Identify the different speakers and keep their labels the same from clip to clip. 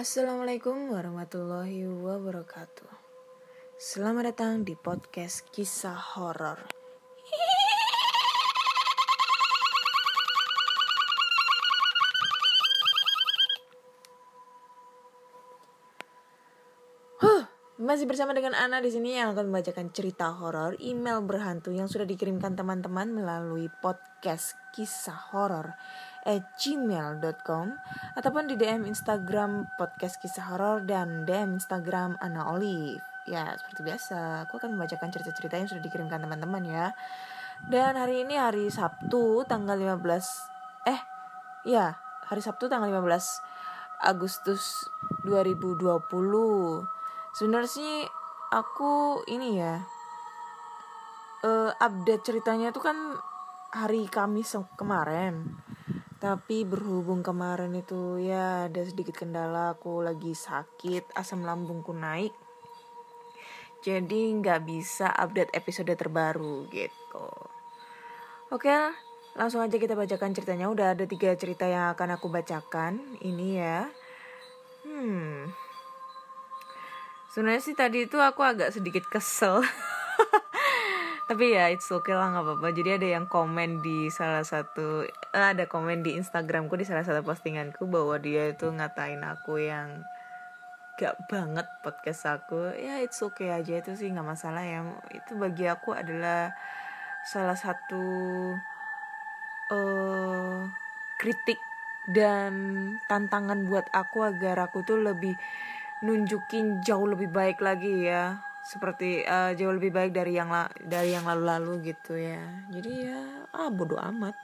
Speaker 1: Assalamualaikum warahmatullahi wabarakatuh. Selamat datang di podcast kisah horor. Huh, masih bersama dengan Ana di sini yang akan membacakan cerita horor email berhantu yang sudah dikirimkan teman-teman melalui podcast kisah horor at gmail.com ataupun di DM Instagram podcast kisah horor dan DM Instagram Ana Olive. Ya, seperti biasa, aku akan membacakan cerita-cerita yang sudah dikirimkan teman-teman ya. Dan hari ini hari Sabtu tanggal 15 eh ya, hari Sabtu tanggal 15 Agustus 2020. Sebenarnya sih aku ini ya eh, update ceritanya tuh kan hari Kamis kemarin. Tapi berhubung kemarin itu ya ada sedikit kendala aku lagi sakit, asam lambungku naik. Jadi nggak bisa update episode terbaru gitu. Oke, langsung aja kita bacakan ceritanya. Udah ada tiga cerita yang akan aku bacakan. Ini ya. Hmm. Sebenarnya sih tadi itu aku agak sedikit kesel. Tapi ya it's okay lah nggak apa-apa. Jadi ada yang komen di salah satu eh, ada komen di Instagramku di salah satu postinganku bahwa dia itu ngatain aku yang gak banget podcast aku. Ya it's okay aja itu sih nggak masalah ya. Itu bagi aku adalah salah satu eh kritik dan tantangan buat aku agar aku tuh lebih nunjukin jauh lebih baik lagi ya seperti uh, jauh lebih baik dari yang la dari yang lalu-lalu gitu ya. Jadi ya ah bodoh amat.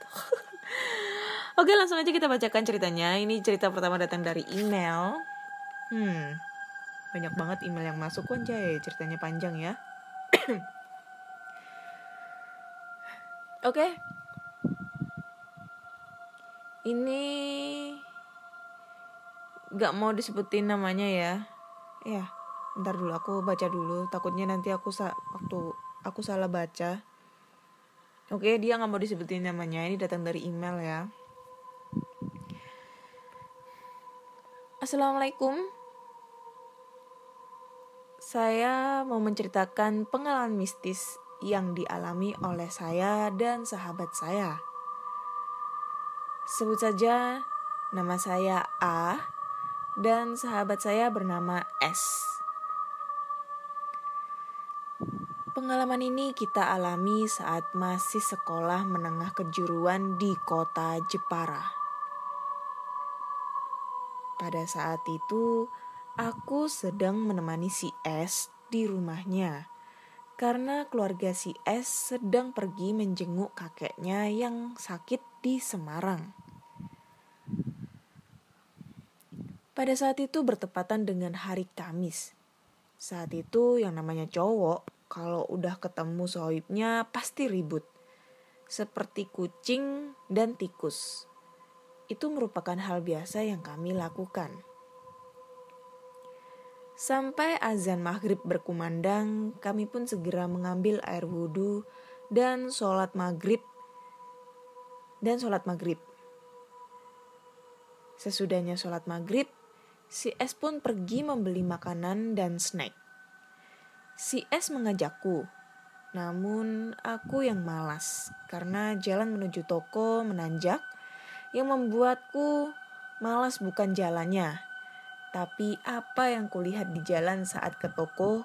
Speaker 1: Oke langsung aja kita bacakan ceritanya. Ini cerita pertama datang dari email. Hmm banyak banget email yang masuk anjay ceritanya panjang ya. Oke. Ini gak mau disebutin namanya ya. Ya ntar dulu aku baca dulu. Takutnya nanti aku sa waktu aku salah baca. Oke dia nggak mau disebutin namanya. Ini datang dari email ya. Assalamualaikum. Saya mau menceritakan pengalaman mistis yang dialami oleh saya dan sahabat saya. Sebut saja nama saya A dan sahabat saya bernama S. Pengalaman ini kita alami saat masih sekolah menengah kejuruan di kota Jepara. Pada saat itu, aku sedang menemani si S di rumahnya karena keluarga si S sedang pergi menjenguk kakeknya yang sakit di Semarang. Pada saat itu bertepatan dengan hari Kamis. Saat itu yang namanya cowok, kalau udah ketemu sohibnya pasti ribut. Seperti kucing dan tikus. Itu merupakan hal biasa yang kami lakukan. Sampai azan maghrib berkumandang, kami pun segera mengambil air wudhu dan sholat maghrib dan sholat maghrib. Sesudahnya sholat maghrib, si S pun pergi membeli makanan dan snack. Si S mengajakku, namun aku yang malas karena jalan menuju toko menanjak yang membuatku malas bukan jalannya, tapi apa yang kulihat di jalan saat ke toko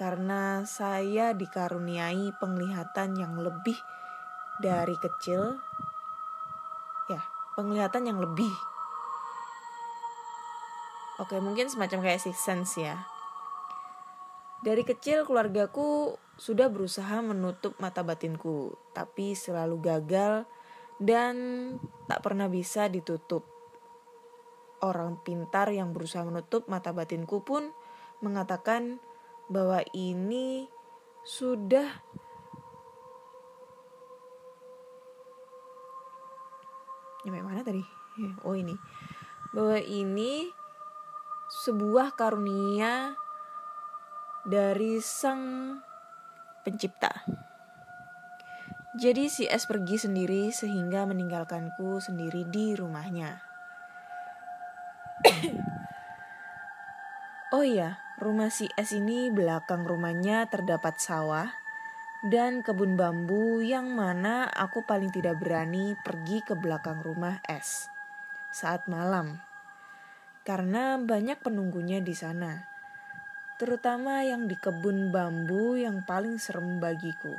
Speaker 1: karena saya dikaruniai penglihatan yang lebih dari kecil. Ya penglihatan yang lebih. Oke, mungkin semacam kayak six sense ya. Dari kecil keluargaku sudah berusaha menutup mata batinku, tapi selalu gagal dan tak pernah bisa ditutup. Orang pintar yang berusaha menutup mata batinku pun mengatakan bahwa ini sudah nyampe mana tadi? Oh ini. Bahwa ini sebuah karunia dari sang pencipta. Jadi si S pergi sendiri sehingga meninggalkanku sendiri di rumahnya. oh iya, rumah si S ini belakang rumahnya terdapat sawah dan kebun bambu yang mana aku paling tidak berani pergi ke belakang rumah S saat malam. Karena banyak penunggunya di sana. Terutama yang di kebun bambu yang paling serem bagiku.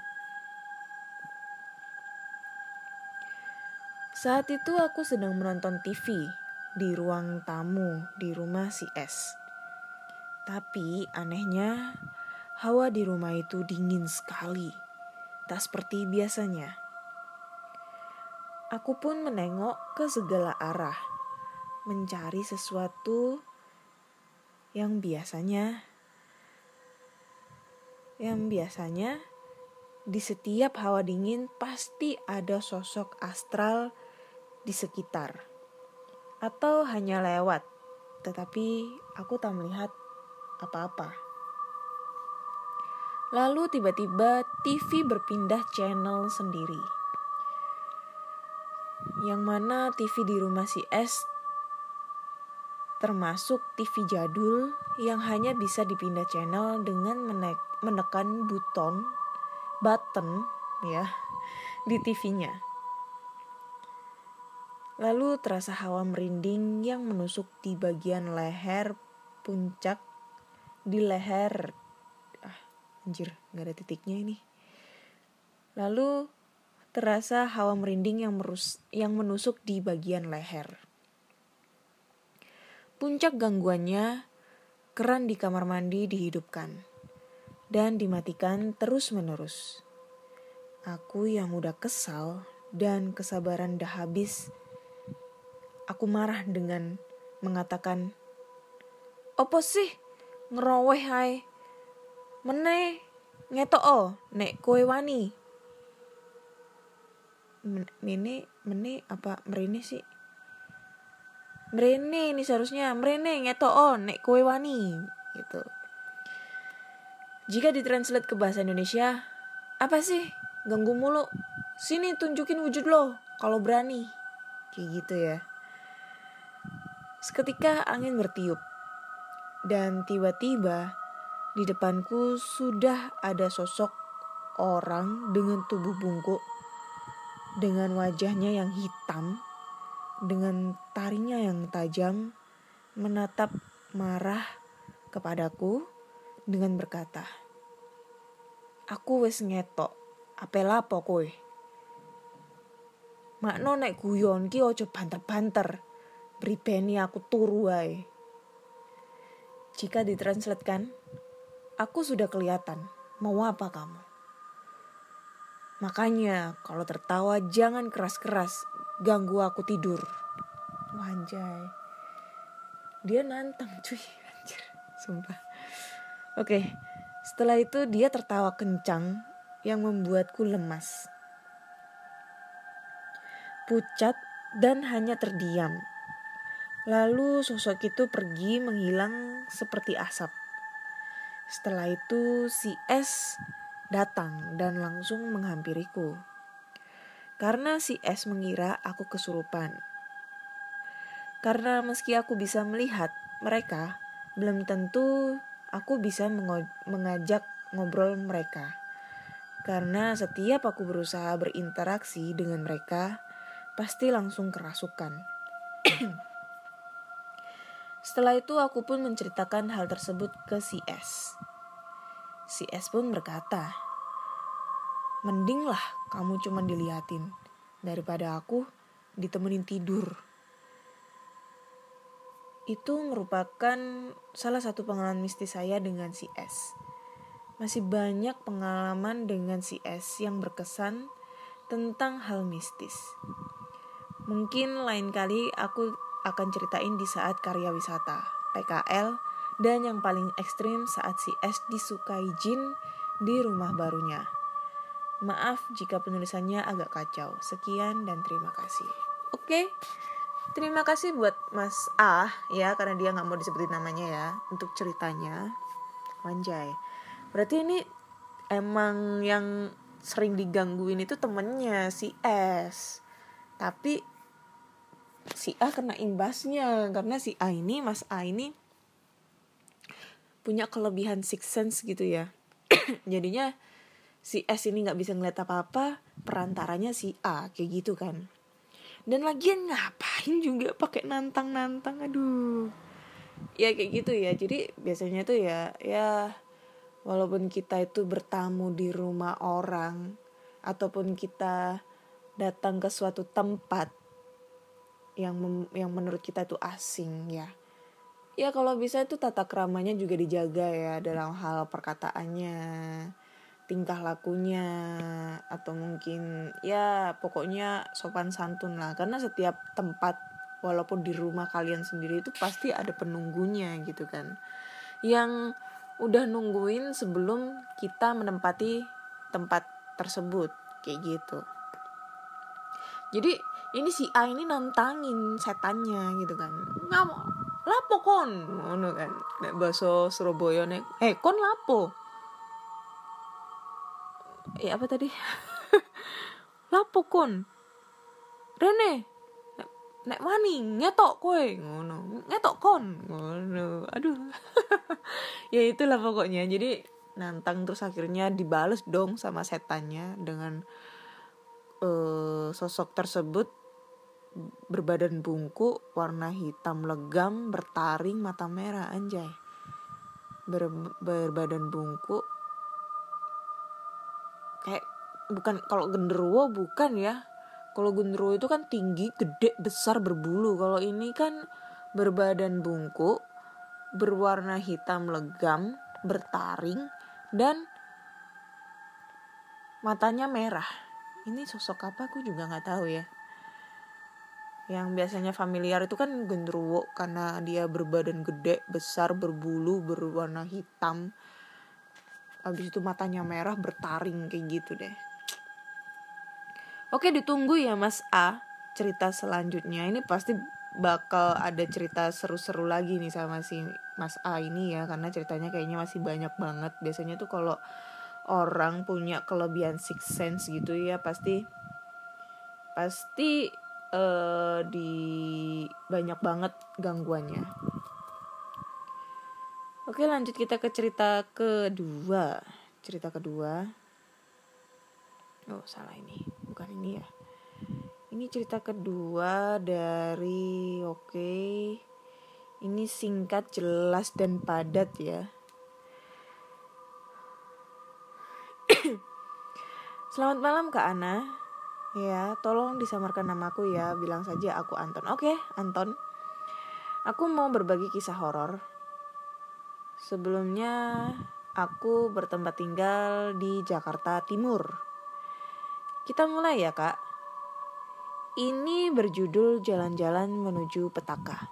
Speaker 1: Saat itu aku sedang menonton TV di ruang tamu di rumah si S. Tapi anehnya, hawa di rumah itu dingin sekali. Tak seperti biasanya. Aku pun menengok ke segala arah, mencari sesuatu yang biasanya yang biasanya di setiap hawa dingin pasti ada sosok astral di sekitar atau hanya lewat tetapi aku tak melihat apa-apa. Lalu tiba-tiba TV berpindah channel sendiri. Yang mana TV di rumah si S termasuk TV jadul yang hanya bisa dipindah channel dengan menekan button button ya di TV-nya. Lalu terasa hawa merinding yang menusuk di bagian leher puncak di leher. Ah, anjir, gak ada titiknya ini. Lalu terasa hawa merinding yang merus yang menusuk di bagian leher. Puncak gangguannya, keran di kamar mandi dihidupkan dan dimatikan terus-menerus. Aku yang udah kesal dan kesabaran dah habis Aku marah dengan mengatakan, Apa sih ngeroweh hai? Mene ngeto o nek kue wani. Mene mene apa merene sih? Merene ini seharusnya merene ngeto o nek kue wani gitu. Jika ditranslate ke bahasa Indonesia, apa sih? Ganggu mulu. Sini tunjukin wujud lo kalau berani. Kayak gitu ya. Seketika angin bertiup, dan tiba-tiba di depanku sudah ada sosok orang dengan tubuh bungkuk, dengan wajahnya yang hitam, dengan tarinya yang tajam, menatap marah kepadaku dengan berkata, Aku wes ngetok, apela apa kowe? Makno nek guyon ki ojo banter-banter pribeni aku turu wae. Jika ditranslatekan, aku sudah kelihatan mau apa kamu. Makanya kalau tertawa jangan keras-keras, ganggu aku tidur. Wanjay. Dia nantang cuy, anjir, sumpah. Oke, setelah itu dia tertawa kencang yang membuatku lemas. Pucat dan hanya terdiam Lalu sosok itu pergi menghilang seperti asap. Setelah itu si S datang dan langsung menghampiriku. Karena si S mengira aku kesurupan. Karena meski aku bisa melihat mereka, belum tentu aku bisa mengajak ngobrol mereka. Karena setiap aku berusaha berinteraksi dengan mereka, pasti langsung kerasukan. Setelah itu aku pun menceritakan hal tersebut ke si S. Si S pun berkata, Mendinglah kamu cuma diliatin daripada aku ditemenin tidur. itu merupakan salah satu pengalaman mistis saya dengan si S. Masih banyak pengalaman dengan si S yang berkesan tentang hal mistis. Mungkin lain kali aku akan ceritain di saat karya wisata, PKL, dan yang paling ekstrim saat si S disukai jin di rumah barunya. Maaf jika penulisannya agak kacau. Sekian dan terima kasih. Oke, terima kasih buat Mas A ya karena dia nggak mau disebutin namanya ya untuk ceritanya. Wanjay. Berarti ini emang yang sering digangguin itu temennya si S. Tapi si A kena imbasnya karena si A ini Mas A ini punya kelebihan six sense gitu ya jadinya si S ini nggak bisa ngeliat apa-apa perantaranya si A kayak gitu kan. Dan lagian ngapain juga pakai nantang-nantang aduh. Ya kayak gitu ya. Jadi biasanya tuh ya ya walaupun kita itu bertamu di rumah orang ataupun kita datang ke suatu tempat yang mem- yang menurut kita itu asing ya. Ya kalau bisa itu tata keramanya juga dijaga ya dalam hal perkataannya tingkah lakunya atau mungkin ya pokoknya sopan santun lah. Karena setiap tempat walaupun di rumah kalian sendiri itu pasti ada penunggunya gitu kan. Yang udah nungguin sebelum kita menempati tempat tersebut kayak gitu. Jadi ini si A ini nantangin setannya gitu kan. Nggak mau lapo kon? Ngono kan. Nek bahasa Surabaya nek eh kon lapo ya apa tadi? Lapo kon Rene nek, nek wani ngetok kowe. Ngono. Ngetok kon ngono. Aduh. Ya itulah pokoknya. Jadi nantang terus akhirnya dibales dong sama setannya dengan uh, sosok tersebut berbadan bungkuk, warna hitam legam, bertaring, mata merah, anjay. Ber, berbadan bungkuk. Kayak bukan kalau genderuwo bukan ya. Kalau genderuwo itu kan tinggi, gede, besar, berbulu. Kalau ini kan berbadan bungkuk, berwarna hitam legam, bertaring dan matanya merah. Ini sosok apa aku juga nggak tahu ya yang biasanya familiar itu kan genderuwo karena dia berbadan gede, besar, berbulu, berwarna hitam. Habis itu matanya merah bertaring kayak gitu deh. Oke, ditunggu ya Mas A cerita selanjutnya. Ini pasti bakal ada cerita seru-seru lagi nih sama si Mas A ini ya karena ceritanya kayaknya masih banyak banget. Biasanya tuh kalau orang punya kelebihan six sense gitu ya pasti pasti uh, di banyak banget gangguannya. Oke lanjut kita ke cerita kedua. Cerita kedua. Oh salah ini, bukan ini ya. Ini cerita kedua dari oke. Ini singkat, jelas dan padat ya. Selamat malam Kak Ana. Ya, tolong disamarkan namaku ya. Bilang saja aku Anton. Oke, Anton. Aku mau berbagi kisah horor. Sebelumnya, aku bertempat tinggal di Jakarta Timur. Kita mulai ya, Kak. Ini berjudul Jalan-jalan menuju Petaka.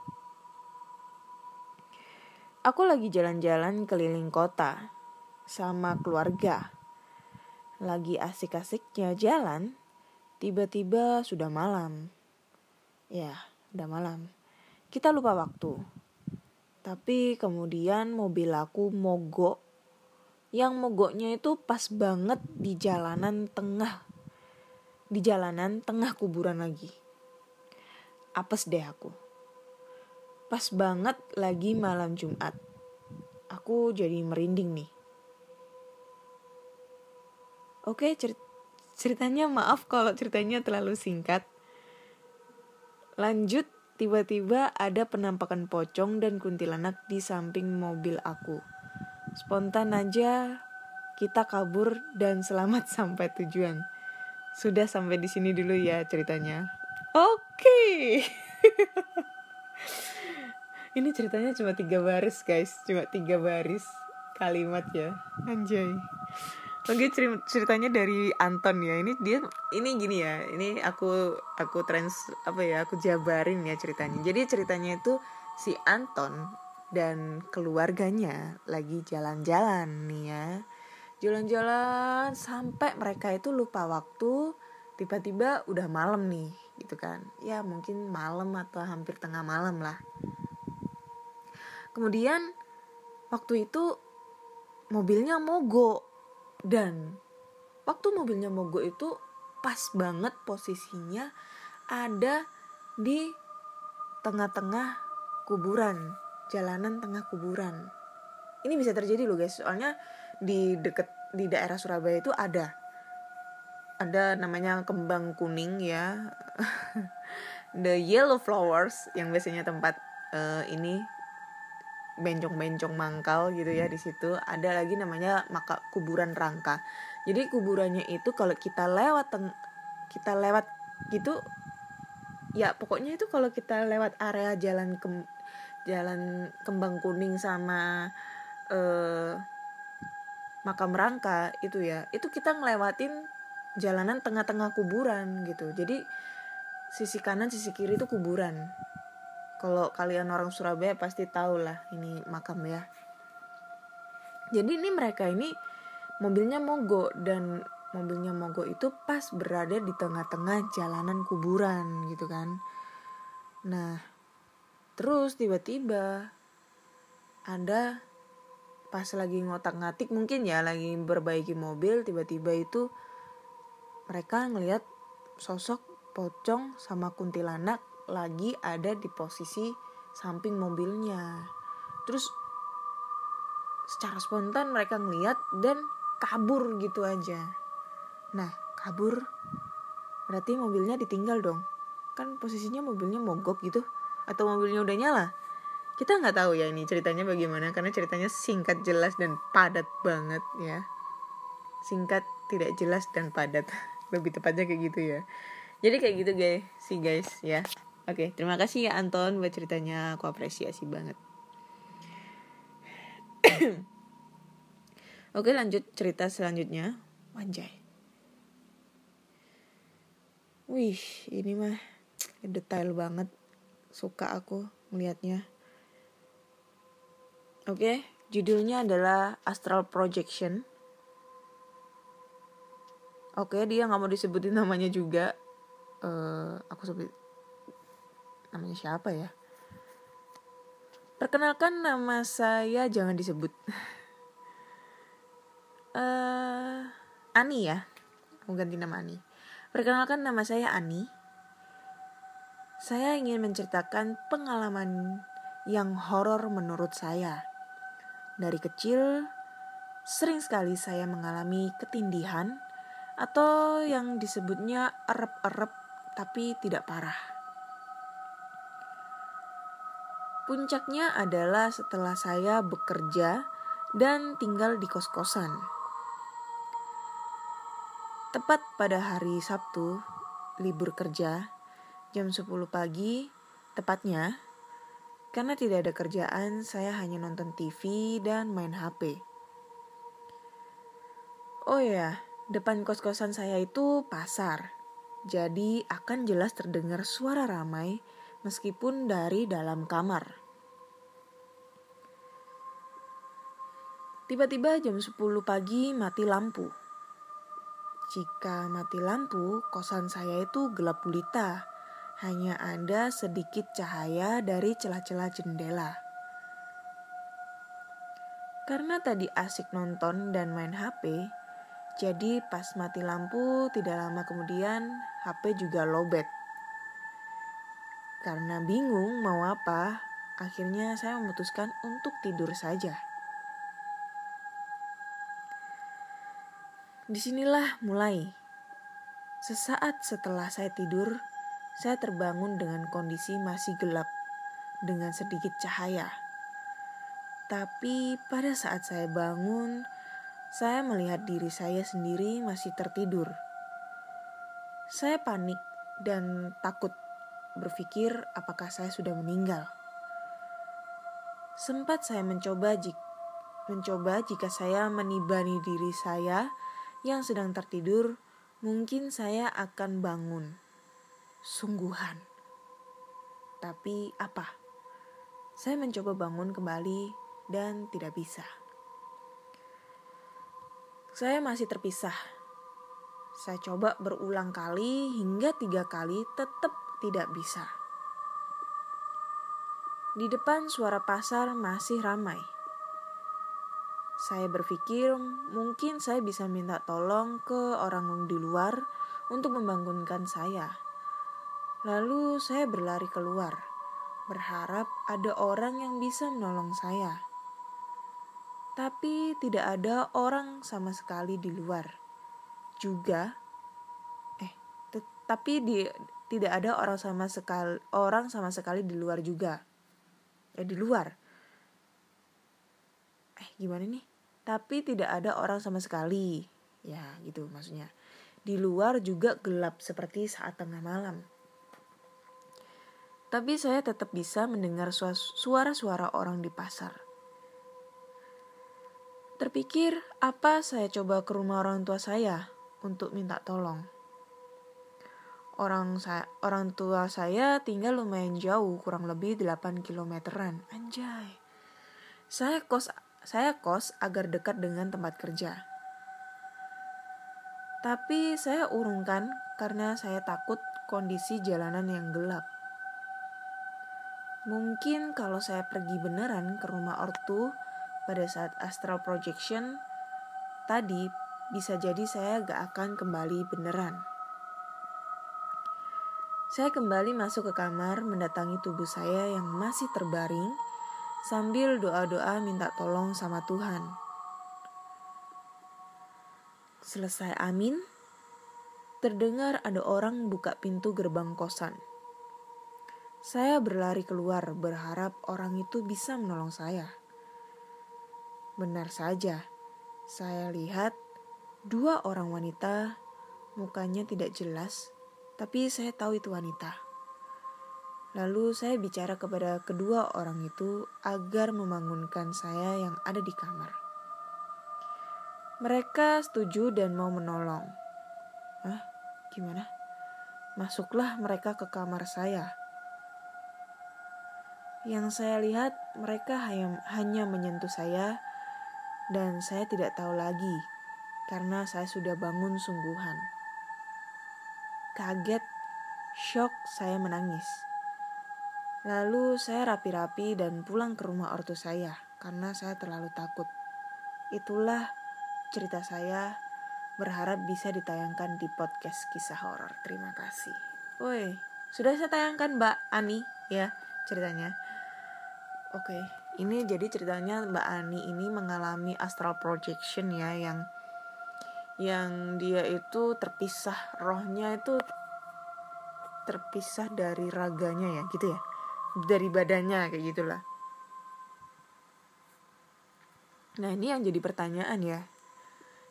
Speaker 1: Aku lagi jalan-jalan keliling kota sama keluarga. Lagi asik-asiknya jalan, Tiba-tiba sudah malam. Ya, udah malam. Kita lupa waktu. Tapi kemudian mobil aku mogok. Yang mogoknya itu pas banget di jalanan tengah. Di jalanan tengah kuburan lagi. Apes deh aku. Pas banget lagi malam Jumat. Aku jadi merinding nih. Oke, cerita ceritanya maaf kalau ceritanya terlalu singkat. Lanjut, tiba-tiba ada penampakan pocong dan kuntilanak di samping mobil aku. Spontan aja kita kabur dan selamat sampai tujuan. Sudah sampai di sini dulu ya ceritanya. Oke. Okay. ini ceritanya cuma tiga baris guys cuma tiga baris kalimat ya anjay Oke ceri- ceritanya dari Anton ya. Ini dia ini gini ya. Ini aku aku trans apa ya aku jabarin ya ceritanya. Jadi ceritanya itu si Anton dan keluarganya lagi jalan-jalan nih ya. Jalan-jalan sampai mereka itu lupa waktu tiba-tiba udah malam nih gitu kan. Ya mungkin malam atau hampir tengah malam lah. Kemudian waktu itu mobilnya mogok dan waktu mobilnya mogok itu pas banget posisinya ada di tengah-tengah kuburan jalanan tengah kuburan. Ini bisa terjadi loh guys. Soalnya di deket di daerah Surabaya itu ada. Ada namanya kembang kuning ya. The yellow flowers yang biasanya tempat eh, ini bencong-bencong mangkal gitu ya di situ. Ada lagi namanya maka kuburan rangka. Jadi kuburannya itu kalau kita lewat teng kita lewat gitu ya pokoknya itu kalau kita lewat area jalan kem jalan kembang kuning sama eh makam rangka itu ya itu kita ngelewatin jalanan tengah-tengah kuburan gitu. Jadi sisi kanan sisi kiri itu kuburan kalau kalian orang Surabaya pasti tahu lah ini makam ya. Jadi ini mereka ini mobilnya mogok dan mobilnya mogok itu pas berada di tengah-tengah jalanan kuburan gitu kan. Nah terus tiba-tiba ada pas lagi ngotak-ngatik mungkin ya lagi berbaiki mobil tiba-tiba itu mereka ngelihat sosok pocong sama kuntilanak lagi ada di posisi samping mobilnya. Terus secara spontan mereka ngeliat dan kabur gitu aja. Nah kabur berarti mobilnya ditinggal dong. Kan posisinya mobilnya mogok gitu atau mobilnya udah nyala. Kita nggak tahu ya ini ceritanya bagaimana karena ceritanya singkat jelas dan padat banget ya. Singkat tidak jelas dan padat. Lebih tepatnya kayak gitu ya. Jadi kayak gitu guys sih guys ya oke terima kasih ya Anton buat ceritanya. Aku apresiasi banget. Oke lanjut cerita selanjutnya. Wanjay wih ini mah detail banget. Suka aku melihatnya. Oke judulnya adalah astral projection. Oke, dia nggak mau disebutin namanya juga. eh aku sebut namanya siapa ya? Perkenalkan nama saya jangan disebut. eh Ani ya. Aku ganti nama Ani. Perkenalkan nama saya Ani. Saya ingin menceritakan pengalaman yang horor menurut saya. Dari kecil, sering sekali saya mengalami ketindihan atau yang disebutnya erep-erep tapi tidak parah. Puncaknya adalah setelah saya bekerja dan tinggal di kos-kosan. Tepat pada hari Sabtu, libur kerja, jam 10 pagi, tepatnya, karena tidak ada kerjaan, saya hanya nonton TV dan main HP. Oh ya, Depan kos-kosan saya itu pasar, jadi akan jelas terdengar suara ramai meskipun dari dalam kamar. Tiba-tiba jam 10 pagi mati lampu. Jika mati lampu, kosan saya itu gelap gulita. Hanya ada sedikit cahaya dari celah-celah jendela. Karena tadi asik nonton dan main HP, jadi pas mati lampu tidak lama kemudian HP juga lobet. Karena bingung mau apa, akhirnya saya memutuskan untuk tidur saja. Di sinilah mulai. Sesaat setelah saya tidur, saya terbangun dengan kondisi masih gelap, dengan sedikit cahaya. Tapi pada saat saya bangun, saya melihat diri saya sendiri masih tertidur. Saya panik dan takut berpikir apakah saya sudah meninggal. Sempat saya mencoba jik mencoba jika saya menibani diri saya yang sedang tertidur, mungkin saya akan bangun. Sungguhan. Tapi apa? Saya mencoba bangun kembali dan tidak bisa. Saya masih terpisah. Saya coba berulang kali hingga tiga kali tetap tidak bisa. Di depan suara pasar masih ramai. Saya berpikir mungkin saya bisa minta tolong ke orang di luar untuk membangunkan saya. Lalu saya berlari keluar, berharap ada orang yang bisa menolong saya. Tapi tidak ada orang sama sekali di luar. Juga eh tapi di tidak ada orang sama sekali orang sama sekali di luar juga eh di luar eh gimana nih tapi tidak ada orang sama sekali ya gitu maksudnya di luar juga gelap seperti saat tengah malam tapi saya tetap bisa mendengar suara-suara orang di pasar. Terpikir, apa saya coba ke rumah orang tua saya untuk minta tolong. Orang saya, orang tua saya tinggal lumayan jauh, kurang lebih 8 kilometeran. Anjay. Saya kos saya kos agar dekat dengan tempat kerja. Tapi saya urungkan karena saya takut kondisi jalanan yang gelap. Mungkin kalau saya pergi beneran ke rumah ortu pada saat astral projection tadi bisa jadi saya gak akan kembali beneran. Saya kembali masuk ke kamar mendatangi tubuh saya yang masih terbaring sambil doa-doa minta tolong sama Tuhan. Selesai amin, terdengar ada orang buka pintu gerbang kosan. Saya berlari keluar berharap orang itu bisa menolong saya. Benar saja, saya lihat dua orang wanita, mukanya tidak jelas, tapi saya tahu itu wanita. Lalu saya bicara kepada kedua orang itu agar membangunkan saya yang ada di kamar. Mereka setuju dan mau menolong. Hah? Gimana? Masuklah mereka ke kamar saya. Yang saya lihat mereka hanya menyentuh saya dan saya tidak tahu lagi karena saya sudah bangun sungguhan. Kaget, shock, saya menangis. Lalu saya rapi-rapi dan pulang ke rumah ortu saya karena saya terlalu takut. Itulah cerita saya berharap bisa ditayangkan di podcast kisah horor. Terima kasih. Woi, sudah saya tayangkan Mbak Ani ya ceritanya. Oke, ini jadi ceritanya Mbak Ani ini mengalami astral projection ya yang yang dia itu terpisah rohnya itu terpisah dari raganya ya gitu ya dari badannya kayak gitulah. Nah ini yang jadi pertanyaan ya.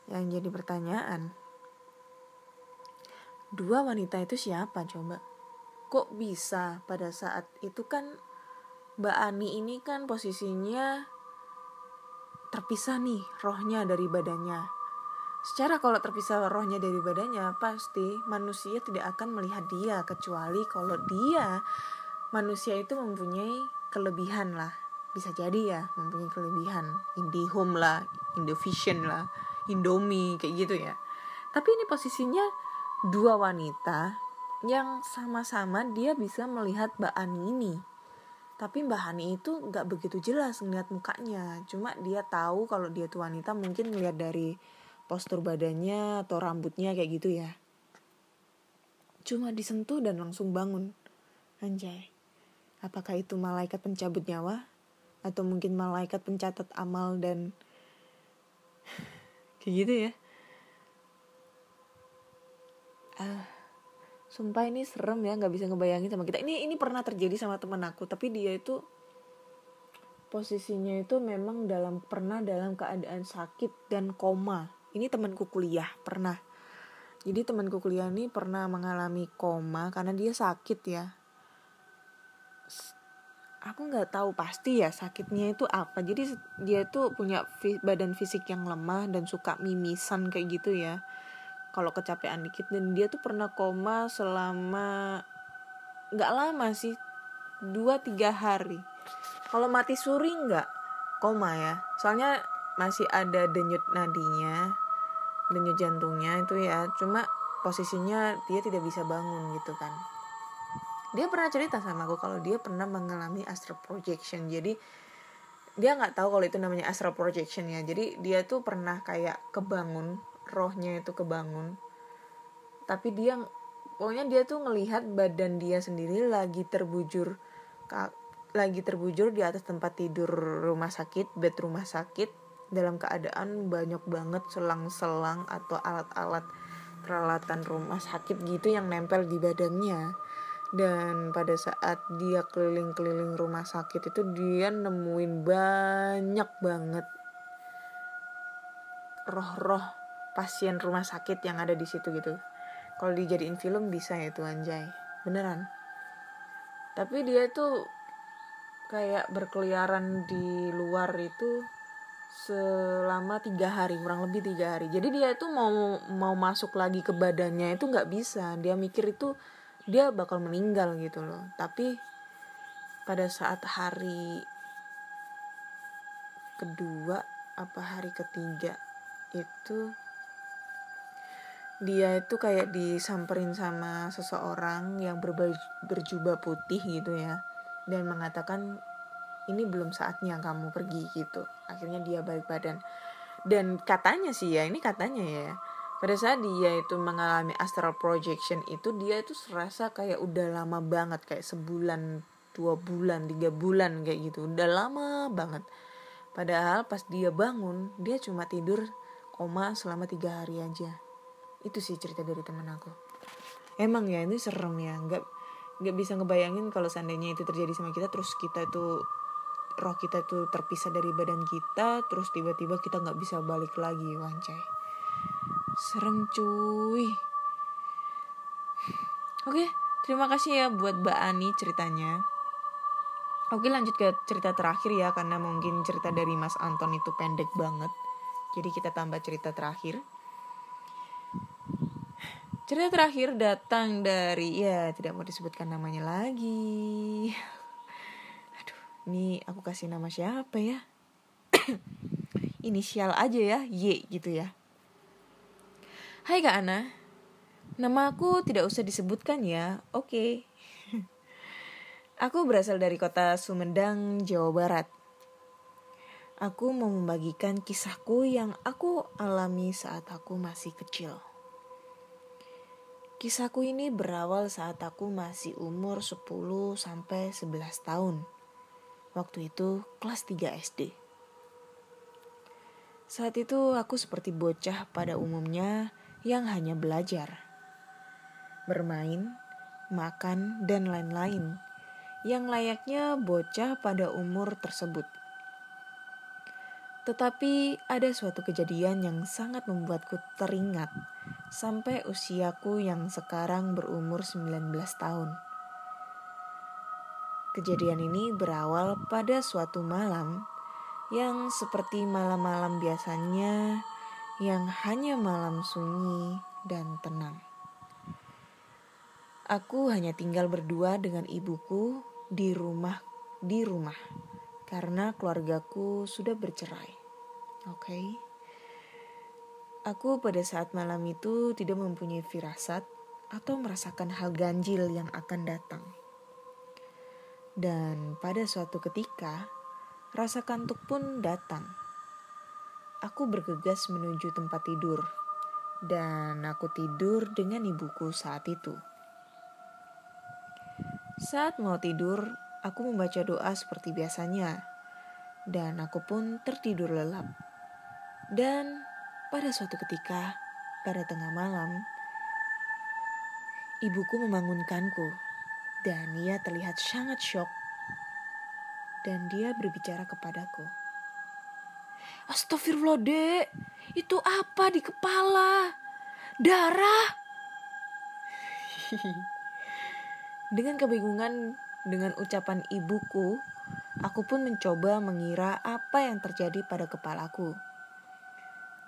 Speaker 1: Yang jadi pertanyaan. Dua wanita itu siapa coba? Kok bisa pada saat itu kan Mbak Ani ini kan posisinya terpisah nih rohnya dari badannya. Secara kalau terpisah rohnya dari badannya, pasti manusia tidak akan melihat dia kecuali kalau dia manusia itu mempunyai kelebihan lah. Bisa jadi ya, mempunyai kelebihan. Indihome lah, Indovision lah, Indomie kayak gitu ya. Tapi ini posisinya dua wanita yang sama-sama dia bisa melihat Mbak Ani ini. Tapi Mbak Hani itu nggak begitu jelas ngeliat mukanya. Cuma dia tahu kalau dia tuh wanita mungkin ngeliat dari postur badannya atau rambutnya kayak gitu ya. Cuma disentuh dan langsung bangun. Anjay. Apakah itu malaikat pencabut nyawa? Atau mungkin malaikat pencatat amal dan kayak gitu ya. Uh, sumpah ini serem ya nggak bisa ngebayangin sama kita ini ini pernah terjadi sama temen aku tapi dia itu posisinya itu memang dalam pernah dalam keadaan sakit dan koma ini temanku kuliah pernah jadi temanku kuliah ini pernah mengalami koma karena dia sakit ya aku nggak tahu pasti ya sakitnya itu apa. Jadi dia tuh punya badan fisik yang lemah dan suka mimisan kayak gitu ya. Kalau kecapean dikit. Dan dia tuh pernah koma selama nggak lama sih dua tiga hari. Kalau mati suri nggak koma ya. Soalnya masih ada denyut nadinya denyut jantungnya itu ya. Cuma posisinya dia tidak bisa bangun gitu kan dia pernah cerita sama aku kalau dia pernah mengalami astral projection. Jadi dia nggak tahu kalau itu namanya astral projection ya. Jadi dia tuh pernah kayak kebangun rohnya itu kebangun. Tapi dia pokoknya dia tuh ngelihat badan dia sendiri lagi terbujur lagi terbujur di atas tempat tidur rumah sakit bed rumah sakit. Dalam keadaan banyak banget selang-selang atau alat-alat peralatan rumah sakit gitu yang nempel di badannya dan pada saat dia keliling-keliling rumah sakit itu dia nemuin banyak banget roh-roh pasien rumah sakit yang ada di situ gitu. Kalau dijadiin film bisa ya tuh anjay. Beneran. Tapi dia tuh kayak berkeliaran di luar itu selama tiga hari kurang lebih tiga hari. Jadi dia itu mau mau masuk lagi ke badannya itu nggak bisa. Dia mikir itu dia bakal meninggal gitu loh. Tapi pada saat hari kedua apa hari ketiga itu dia itu kayak disamperin sama seseorang yang berjubah putih gitu ya. Dan mengatakan ini belum saatnya kamu pergi gitu. Akhirnya dia balik badan. Dan katanya sih ya ini katanya ya pada saat dia itu mengalami astral projection itu dia itu serasa kayak udah lama banget kayak sebulan dua bulan tiga bulan kayak gitu. Udah lama banget. Padahal pas dia bangun dia cuma tidur koma selama tiga hari aja. Itu sih cerita dari temen aku. Emang ya ini serem ya. Nggak nggak bisa ngebayangin kalau seandainya itu terjadi sama kita terus kita itu roh kita tuh terpisah dari badan kita terus tiba-tiba kita nggak bisa balik lagi wancai serem cuy. Oke terima kasih ya buat Mbak Ani ceritanya. Oke lanjut ke cerita terakhir ya karena mungkin cerita dari Mas Anton itu pendek banget. Jadi kita tambah cerita terakhir. Cerita terakhir datang dari ya tidak mau disebutkan namanya lagi. Aduh ini aku kasih nama siapa ya? Inisial aja ya Y gitu ya Hai Kak Ana. Nama aku tidak usah disebutkan ya. Oke. Aku berasal dari kota Sumedang, Jawa Barat. Aku mau membagikan kisahku yang aku alami saat aku masih kecil. Kisahku ini berawal saat aku masih umur 10 sampai 11 tahun. Waktu itu kelas 3 SD. Saat itu aku seperti bocah pada umumnya yang hanya belajar, bermain, makan, dan lain-lain yang layaknya bocah pada umur tersebut. Tetapi ada suatu kejadian yang sangat membuatku teringat sampai usiaku yang sekarang berumur 19 tahun. Kejadian ini berawal pada suatu malam yang seperti malam-malam biasanya yang hanya malam sunyi dan tenang. Aku hanya tinggal berdua dengan ibuku di rumah di rumah karena keluargaku sudah bercerai. Oke. Aku pada saat malam itu tidak mempunyai firasat atau merasakan hal ganjil yang akan datang. Dan pada suatu ketika, rasa kantuk pun datang. Aku bergegas menuju tempat tidur, dan aku tidur dengan ibuku saat itu. Saat mau tidur, aku membaca doa seperti biasanya, dan aku pun tertidur lelap. Dan pada suatu ketika, pada tengah malam, ibuku membangunkanku, dan ia terlihat sangat syok. Dan dia berbicara kepadaku. Astagfirullah, dek. Itu apa di kepala? Darah. Dengan kebingungan, dengan ucapan ibuku, aku pun mencoba mengira apa yang terjadi pada kepalaku.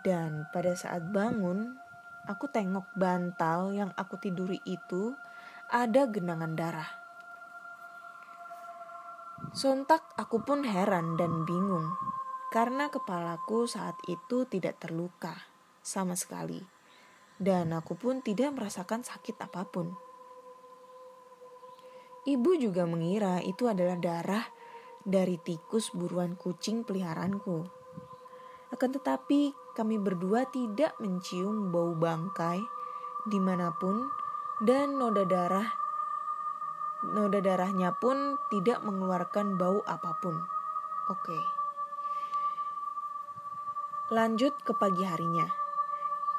Speaker 1: Dan pada saat bangun, aku tengok bantal yang aku tiduri itu ada genangan darah. Sontak aku pun heran dan bingung karena kepalaku saat itu tidak terluka sama sekali. Dan aku pun tidak merasakan sakit apa pun. Ibu juga mengira itu adalah darah dari tikus buruan kucing peliharaanku. Akan tetapi kami berdua tidak mencium bau bangkai di mana pun dan noda darah noda darahnya pun tidak mengeluarkan bau apa pun. Oke. Lanjut ke pagi harinya.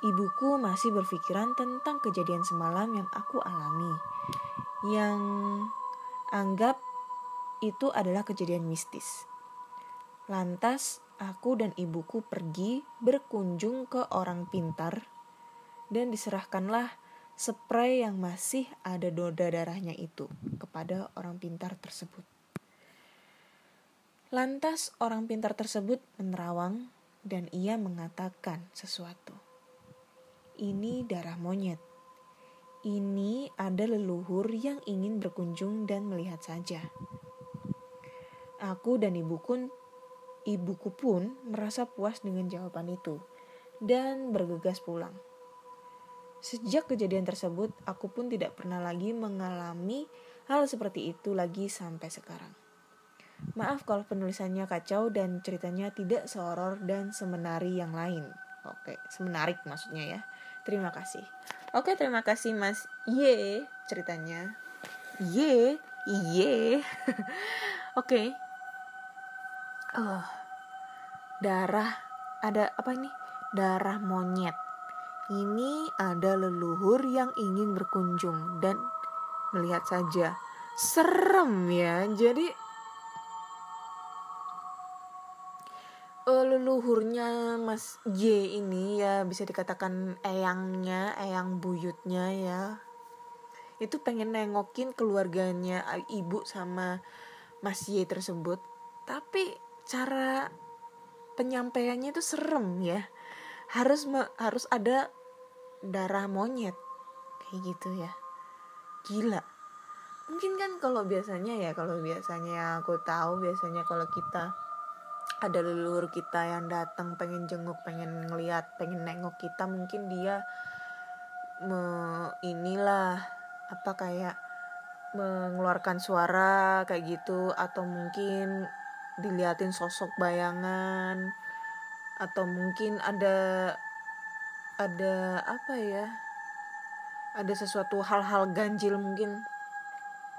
Speaker 1: Ibuku masih berpikiran tentang kejadian semalam yang aku alami. Yang anggap itu adalah kejadian mistis. Lantas aku dan ibuku pergi berkunjung ke orang pintar dan diserahkanlah spray yang masih ada noda darahnya itu kepada orang pintar tersebut. Lantas orang pintar tersebut menerawang dan ia mengatakan sesuatu. Ini darah monyet. Ini ada leluhur yang ingin berkunjung dan melihat saja. Aku dan ibuku, ibuku pun merasa puas dengan jawaban itu dan bergegas pulang. Sejak kejadian tersebut, aku pun tidak pernah lagi mengalami hal seperti itu lagi sampai sekarang. Maaf kalau penulisannya kacau dan ceritanya tidak seoror dan semenari yang lain. Oke, semenarik maksudnya ya. Terima kasih. Oke, terima kasih Mas Y ceritanya. Y, Y. Oke. Oh. Darah ada apa ini? Darah monyet. Ini ada leluhur yang ingin berkunjung dan melihat saja. Serem ya. Jadi uh, leluhurnya Mas J ini ya bisa dikatakan eyangnya, eyang buyutnya ya. Itu pengen nengokin keluarganya ibu sama Mas Y tersebut. Tapi cara penyampaiannya itu serem ya. Harus harus ada darah monyet kayak gitu ya. Gila. Mungkin kan kalau biasanya ya, kalau biasanya aku tahu biasanya kalau kita ada leluhur kita yang datang pengen jenguk pengen ngeliat pengen nengok kita mungkin dia me, inilah apa kayak mengeluarkan suara kayak gitu atau mungkin diliatin sosok bayangan atau mungkin ada ada apa ya ada sesuatu hal-hal ganjil mungkin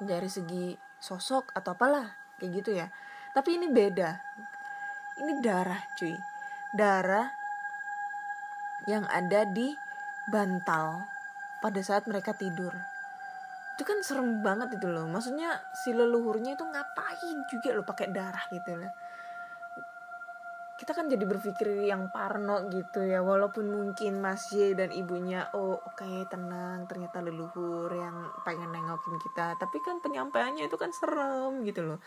Speaker 1: dari segi sosok atau apalah kayak gitu ya. Tapi ini beda ini darah cuy. Darah yang ada di bantal pada saat mereka tidur. Itu kan serem banget itu loh. Maksudnya si leluhurnya itu ngapain juga lo pakai darah gitu loh. Kita kan jadi berpikir yang parno gitu ya. Walaupun mungkin Mas Y dan ibunya oh oke okay, tenang. Ternyata leluhur yang pengen nengokin kita. Tapi kan penyampaiannya itu kan serem gitu loh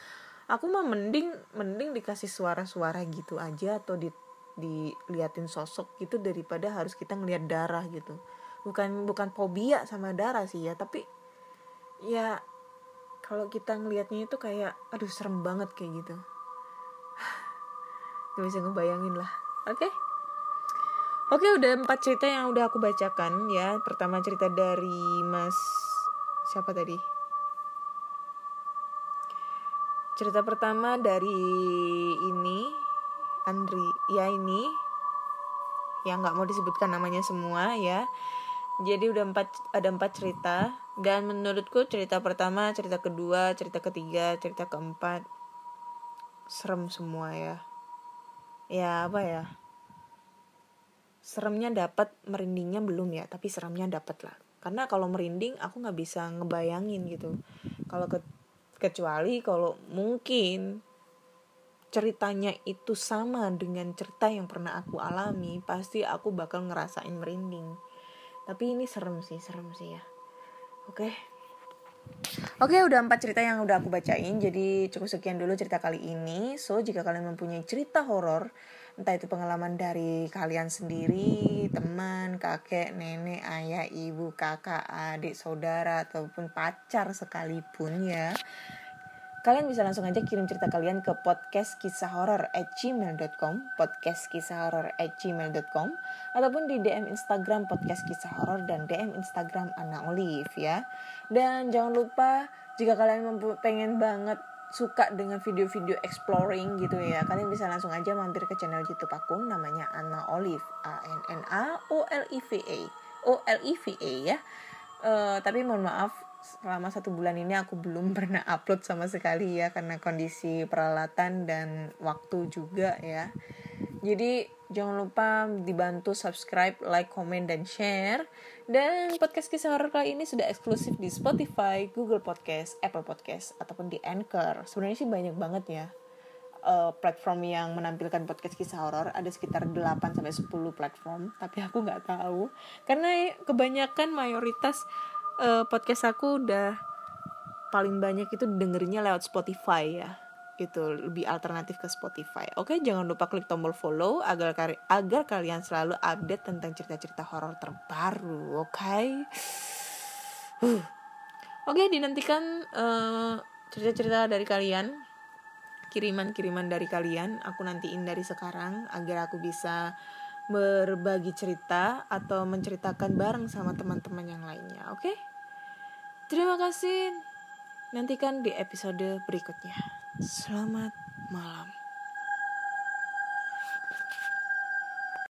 Speaker 1: aku mah mending mending dikasih suara-suara gitu aja atau di diliatin sosok gitu daripada harus kita ngelihat darah gitu bukan bukan fobia sama darah sih ya tapi ya kalau kita ngelihatnya itu kayak aduh serem banget kayak gitu gak bisa ngebayangin lah oke okay? Oke udah empat cerita yang udah aku bacakan ya Pertama cerita dari mas Siapa tadi? Cerita pertama dari ini Andri ya ini yang nggak mau disebutkan namanya semua ya. Jadi udah empat ada empat cerita. Dan menurutku cerita pertama cerita kedua cerita ketiga cerita keempat serem semua ya. Ya apa ya? Seremnya dapat merindingnya belum ya. Tapi seremnya dapat lah karena kalau merinding aku nggak bisa ngebayangin gitu. Kalau ke kecuali kalau mungkin ceritanya itu sama dengan cerita yang pernah aku alami pasti aku bakal ngerasain merinding tapi ini serem sih serem sih ya oke Oke, udah empat cerita yang udah aku bacain. Jadi cukup sekian dulu cerita kali ini. So, jika kalian mempunyai cerita horor, entah itu pengalaman dari kalian sendiri, teman, kakek, nenek, ayah, ibu, kakak, adik, saudara, ataupun pacar sekalipun ya. Kalian bisa langsung aja kirim cerita kalian ke podcast kisah horor at podcast kisah horor at ataupun di DM Instagram podcast kisah horor dan DM Instagram Ana Olive ya dan jangan lupa jika kalian pengen banget suka dengan video-video exploring gitu ya. Kalian bisa langsung aja mampir ke channel YouTube aku namanya Ana Olive A N N A O L I V A. O L I V A ya. Eh, tapi mohon maaf selama satu bulan ini aku belum pernah upload sama sekali ya karena kondisi peralatan dan waktu juga ya jadi jangan lupa dibantu subscribe like comment dan share. Dan podcast kisah horor kali ini sudah eksklusif di Spotify Google Podcast Apple Podcast ataupun di Anchor. Sebenarnya sih banyak banget ya eh, platform yang menampilkan podcast kisah horor. Ada sekitar 8 sampai 10 platform tapi aku nggak tahu. Karena kebanyakan mayoritas eh, podcast aku udah paling banyak itu dengerinnya lewat Spotify ya gitu lebih alternatif ke Spotify. Oke jangan lupa klik tombol follow agar kari- agar kalian selalu update tentang cerita-cerita horor terbaru oke? Huh. oke dinantikan eh, cerita-cerita dari kalian kiriman-kiriman dari kalian. Aku nantiin dari sekarang agar aku bisa berbagi cerita atau menceritakan bareng sama teman-teman yang lainnya oke? Terima kasih. Nantikan di episode berikutnya selamat malam